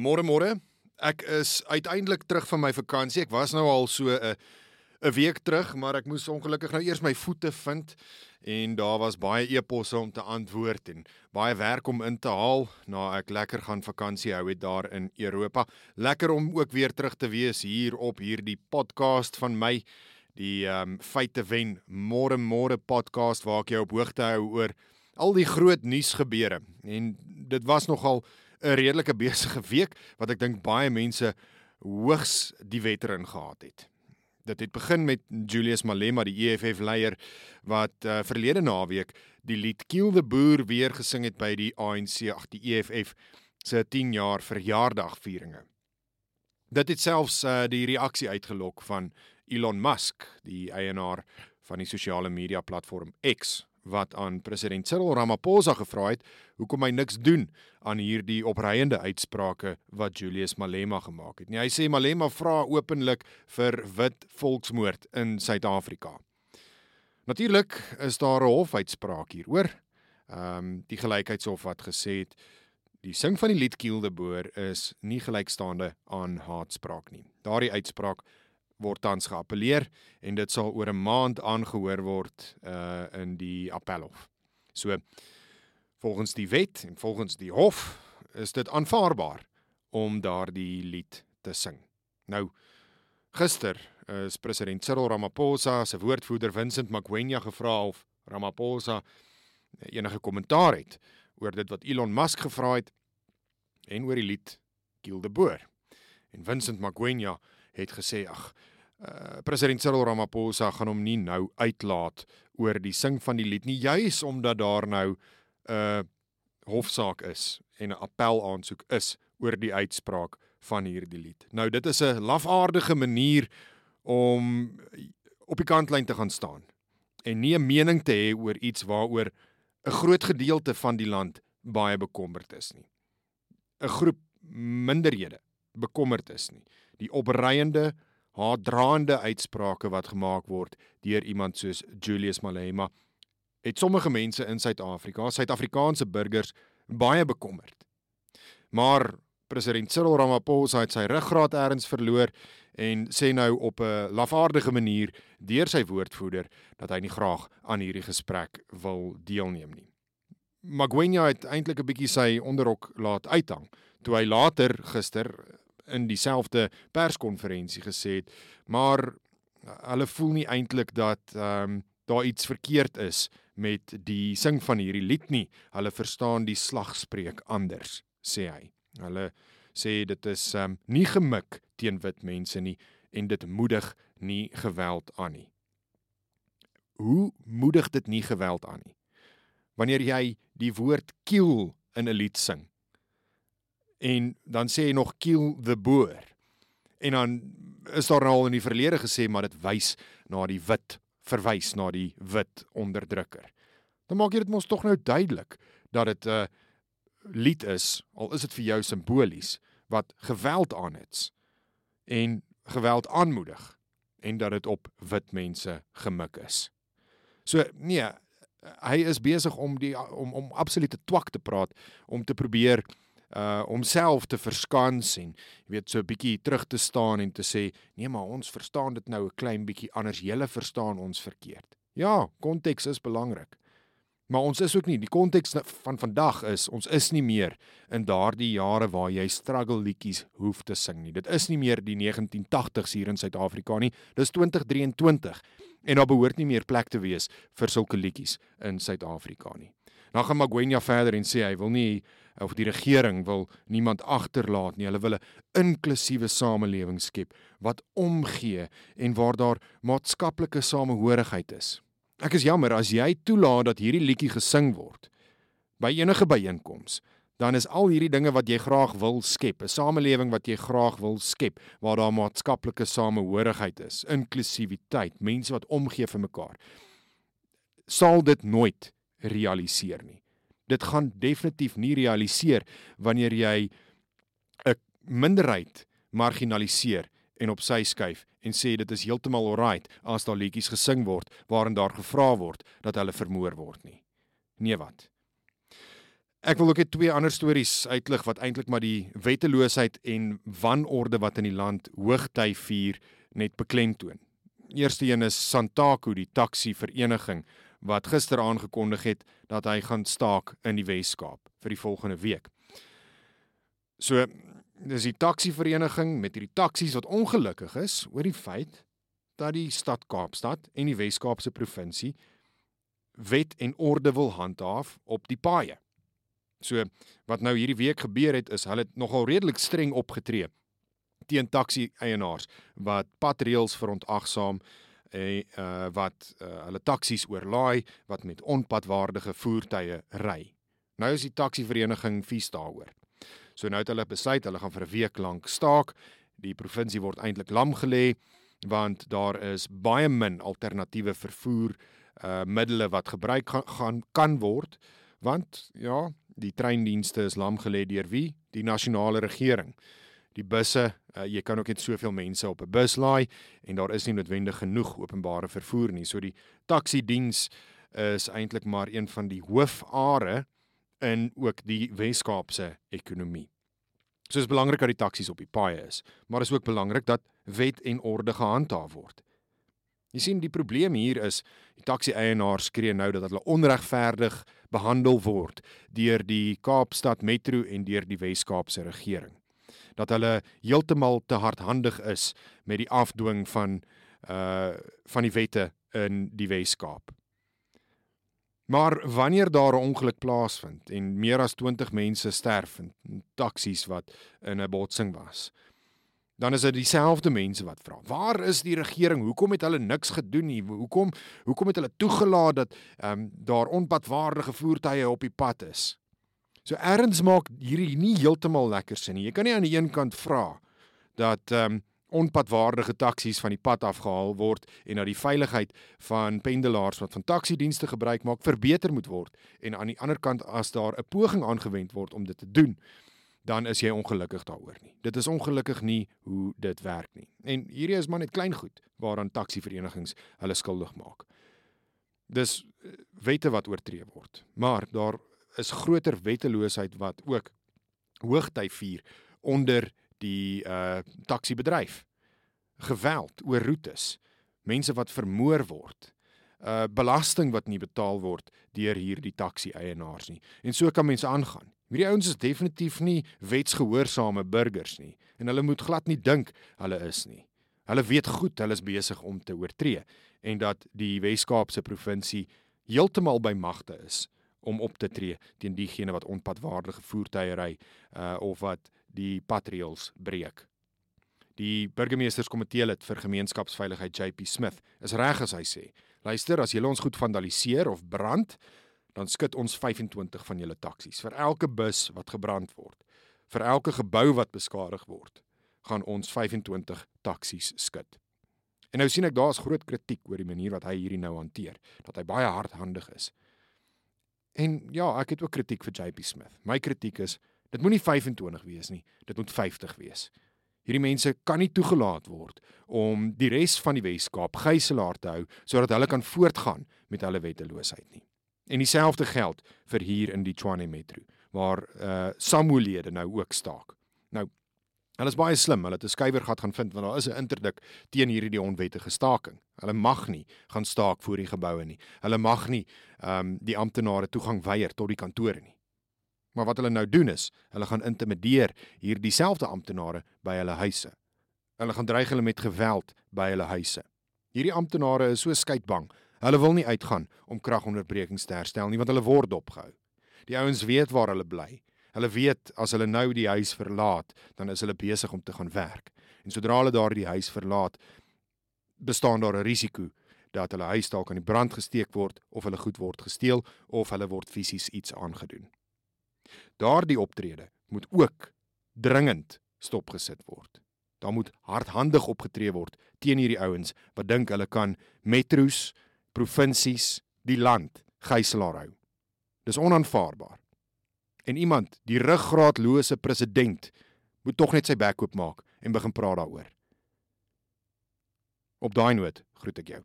Môre môre. Ek is uiteindelik terug van my vakansie. Ek was nou al so 'n 'n week terug, maar ek moes ongelukkig nou eers my voete vind en daar was baie e-posse om te antwoord en baie werk om in te haal na ek lekker gaan vakansie hou het daar in Europa. Lekker om ook weer terug te wees hier op hierdie podcast van my die ehm um, feite wen môre môre podcast waar ek jou op hoogte hou oor al die groot nuusgebeure en dit was nogal 'n redelike besige week wat ek dink baie mense hoogs die weterin gehad het. Dit het begin met Julius Malema, die EFF leier wat uh, verlede naweek die lied Kill the Boer weer gesing het by die ANC, ag die EFF se 10 jaar verjaardagvieringe. Dit het selfs uh, die reaksie uitgelok van Elon Musk, die eienaar van die sosiale media platform X wat aan president Cyril Ramaphosa gevra het hoekom hy niks doen aan hierdie opreiende uitsprake wat Julius Malema gemaak het. Nee, hy sê Malema vra openlik vir wit volksmoord in Suid-Afrika. Natuurlik is daar 'n hofuitspraak hieroor. Ehm um, die gelykheidshof wat gesê het die sing van die lied Kiel de Boer is nie gelykstaande aan haatspraak nie. Daardie uitspraak word tans geappeleer en dit sal oor 'n maand aangehoor word uh in die appelhof. So volgens die wet en volgens die hof is dit aanvaarbaar om daardie lied te sing. Nou gister is president Cyril Ramaphosa se woordvoerder Vincent Magwenya gevra of Ramaphosa enige kommentaar het oor dit wat Elon Musk gevra het en oor die lied Kill the Boer. En Vincent Magwenya het gesê ag uh, president Cyril Ramaphosa gaan hom nie nou uitlaat oor die sing van die lied nie juis omdat daar nou 'n uh, hofsaak is en 'n appel aansoek is oor die uitspraak van hierdie lied. Nou dit is 'n lafaardige manier om op die kantlyn te gaan staan en nie 'n mening te hê oor iets waaroor 'n groot gedeelte van die land baie bekommerd is nie. 'n Groep minderhede bekommerd is nie. Die opreiende haatdraande uitsprake wat gemaak word deur iemand soos Julius Malema het sommige mense in Suid-Afrika, Suid-Afrikaanse burgers baie bekommerd. Maar president Cyril Ramaphosa het sy ruggraat eers verloor en sê nou op 'n lafaardige manier deur sy woordvoerder dat hy nie graag aan hierdie gesprek wil deelneem nie. Magwenya het eintlik 'n bietjie sy onderrok laat uithang toe hy later gister in dieselfde perskonferensie gesê het, maar uh, hulle voel nie eintlik dat ehm um, daar iets verkeerd is met die sing van hierdie lied nie. Hulle verstaan die slagspreuk anders, sê hy. Hulle sê dit is ehm um, nie gemik teen wit mense nie en dit moedig nie geweld aan nie. Hoe moedig dit nie geweld aan nie? Wanneer jy die woord kill in 'n lied sing, en dan sê hy nog kill the boer. En dan is daar nou al in die verlede gesê maar dit wys na die wit verwys na die wit onderdrukker. Dan maak jy dit mos tog nou duidelik dat dit 'n uh, lied is al is dit vir jou simbolies wat geweld aan het en geweld aanmoedig en dat dit op wit mense gemik is. So nee, hy is besig om die om om absolute twak te praat om te probeer uh homself te verskans en jy weet so 'n bietjie terug te staan en te sê nee maar ons verstaan dit nou 'n klein bietjie anders julle verstaan ons verkeerd. Ja, konteks is belangrik. Maar ons is ook nie die konteks van vandag is ons is nie meer in daardie jare waar jy struggle liedjies hoef te sing nie. Dit is nie meer die 1980s hier in Suid-Afrika nie. Dis 2023 en daar behoort nie meer plek te wees vir sulke liedjies in Suid-Afrika nie. Dan gaan Magwenya verder en sê hy wil nie of die regering wil niemand agterlaat nie. Hulle wil 'n inklusiewe samelewing skep wat omgee en waar daar maatskaplike samehorigheid is. Ek is jammer as jy toelaat dat hierdie liedjie gesing word by enige byeenkoms, dan is al hierdie dinge wat jy graag wil skep, 'n samelewing wat jy graag wil skep waar daar maatskaplike samehorigheid is, inklusiwiteit, mense wat omgee vir mekaar. Sal dit nooit realiseer nie dit gaan definitief nie realiseer wanneer jy 'n minderheid marginaliseer en op sy skuif en sê dit is heeltemal alright as daar liedjies gesing word waarin daar gevra word dat hulle vermoor word nie. Nee wat. Ek wil ook net twee ander stories uitlig wat eintlik maar die wetteloosheid en wanorde wat in die land hoogtyd vier net beklemtoon. Eerste een is Santaku, die taxi vereniging wat gister aangekondig het dat hy gaan staak in die Wes-Kaap vir die volgende week. So dis die taxi vereniging met hierdie taksies wat ongelukkig is oor die feit dat die stad Kaapstad en die Wes-Kaapse provinsie wet en orde wil handhaaf op die paaie. So wat nou hierdie week gebeur het is hulle het nogal redelik streng opgetree teen taxi eienaars wat padreëls verontagsaam en uh, wat uh, hulle taksies oorlaai wat met onpadwaardige voertuie ry. Nou is die taxi vereniging vies daaroor. So nou het hulle besluit hulle gaan vir 'n week lank staak. Die provinsie word eintlik lam gelê want daar is baie min alternatiewe vervoer uh middele wat gebruik gaan, gaan kan word want ja, die treindienste is lam gelê deur wie? Die nasionale regering die busse, uh, jy kan ook net soveel mense op 'n bus laai en daar is nie noodwendig genoeg openbare vervoer nie. So die taxi diens is eintlik maar een van die hoofare in ook die Wes-Kaapse ekonomie. So is belangrik dat die taksies op die paaie is, maar is ook belangrik dat wet en orde gehandhaaf word. Jy sien die probleem hier is die taxi eienaars skree nou dat hulle onregverdig behandel word deur die Kaapstad Metro en deur die Wes-Kaapse regering dat hulle heeltemal te hardhandig is met die afdwing van uh van die wette in die Wes-Kaap. Maar wanneer daar 'n ongeluk plaasvind en meer as 20 mense sterf in taksies wat in 'n botsing was, dan is dit dieselfde mense wat vra: "Waar is die regering? Hoekom het hulle niks gedoen nie? Hoekom hoekom het hulle toegelaat dat ehm um, daar onpadwaardige voertuie op die pad is?" So erns maak hierdie nie heeltemal lekker sin nie. Jy kan nie aan die een kant vra dat ehm um, onpadwaardige taksies van die pad afgehaal word en dat die veiligheid van pendelaars wat van taksiedienste gebruik maak verbeter moet word en aan die ander kant as daar 'n poging aangewend word om dit te doen dan is jy ongelukkig daaroor nie. Dit is ongelukkig nie hoe dit werk nie. En hierdie is maar net klein goed waaraan taksiverenigings hulle skuldig maak. Dis eh, wette wat oortree word. Maar daar is groter wetteloosheid wat ook hoogtyd vier onder die uh taksiebedryf. Geweld oor roetes, mense wat vermoor word, uh belasting wat nie betaal word deur hierdie taksi eienaars nie. En so kan mense aangaan. Hierdie ouens is definitief nie wetsgehoorsame burgers nie en hulle moet glad nie dink hulle is nie. Hulle weet goed hulle is besig om te oortree en dat die Wes-Kaapse provinsie heeltemal by magte is om op te tree teen diegene wat onpadwaardige voertuie ry uh of wat die patreëls breek. Die burgemeesterskomitee lid vir gemeenskapsveiligheid JP Smith is reg as hy sê: "Luister, as julle ons goed vandaliseer of brand, dan skud ons 25 van julle taksies vir elke bus wat gebrand word. Vir elke gebou wat beskadig word, gaan ons 25 taksies skud." En nou sien ek daar's groot kritiek oor die manier wat hy hierdie nou hanteer, dat hy baie hardhandig is. En ja, ek het ook kritiek vir JP Smith. My kritiek is dit moenie 25 wees nie, dit moet 50 wees. Hierdie mense kan nie toegelaat word om die res van die Wes-Kaap gijslaar te hou sodat hulle kan voortgaan met hulle wetteloosheid nie. En dieselfde geld vir hier in die Tshwane Metro waar uh Samuelede nou ook staak. Nou Hulle is baie slim. Hulle het 'n skuiwergat gaan vind want daar is 'n interdik teen hierdie die onwettige staking. Hulle mag nie gaan staak voor die geboue nie. Hulle mag nie ehm um, die amptenare toegang weier tot die kantore nie. Maar wat hulle nou doen is, hulle gaan intimideer hierdie selfde amptenare by hulle huise. Hulle gaan dreig hulle met geweld by hulle huise. Hierdie amptenare is so skeidbang. Hulle wil nie uitgaan om kragonderbrekings te herstel nie want hulle word opgehou. Die ouens weet waar hulle bly. Hulle weet as hulle nou die huis verlaat, dan is hulle besig om te gaan werk. En sodra hulle daardie huis verlaat, bestaan daar 'n risiko dat hulle huis dalk aan die brand gesteek word of hulle goed word gesteel of hulle word fisies iets aangedoen. Daardie optrede moet ook dringend stopgesit word. Daar moet hardhandig opgetree word teen hierdie ouens wat dink hulle kan metro's, provinsies, die land gijslaar hou. Dis onaanvaarbaar en iemand, die ruggraatlose president, moet tog net sy bek oop maak en begin praat daaroor. Op daai noot groet ek jou.